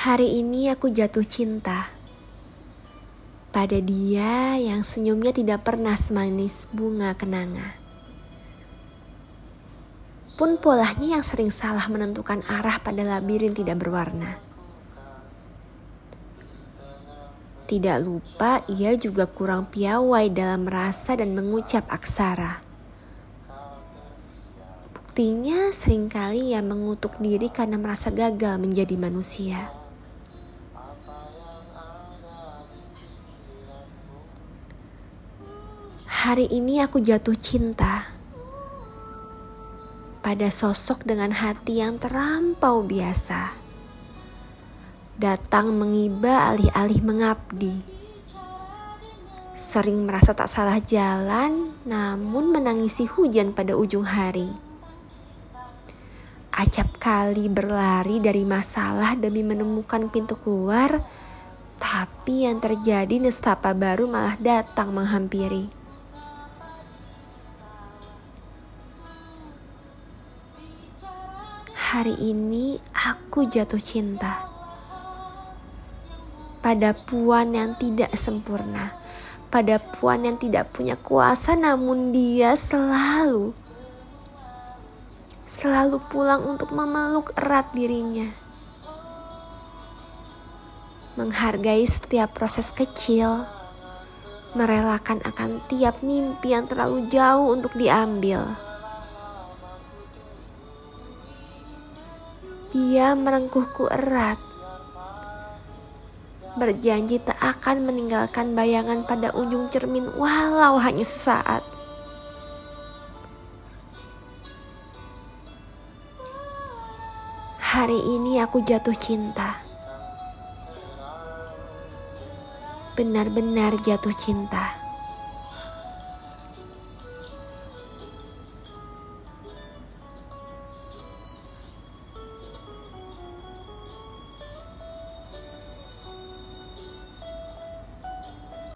Hari ini aku jatuh cinta pada dia yang senyumnya tidak pernah semanis bunga kenanga. Pun polanya yang sering salah menentukan arah pada labirin tidak berwarna. Tidak lupa ia juga kurang piawai dalam merasa dan mengucap aksara. Buktinya sering kali ia mengutuk diri karena merasa gagal menjadi manusia. Hari ini aku jatuh cinta pada sosok dengan hati yang terampau biasa. Datang mengiba alih-alih mengabdi. Sering merasa tak salah jalan, namun menangisi hujan pada ujung hari. Acap kali berlari dari masalah demi menemukan pintu keluar, tapi yang terjadi nestapa baru malah datang menghampiri. Hari ini aku jatuh cinta pada puan yang tidak sempurna, pada puan yang tidak punya kuasa, namun dia selalu, selalu pulang untuk memeluk erat dirinya, menghargai setiap proses kecil, merelakan akan tiap mimpi yang terlalu jauh untuk diambil. Dia merengkuhku erat, berjanji tak akan meninggalkan bayangan pada ujung cermin, walau hanya sesaat. Hari ini aku jatuh cinta, benar-benar jatuh cinta.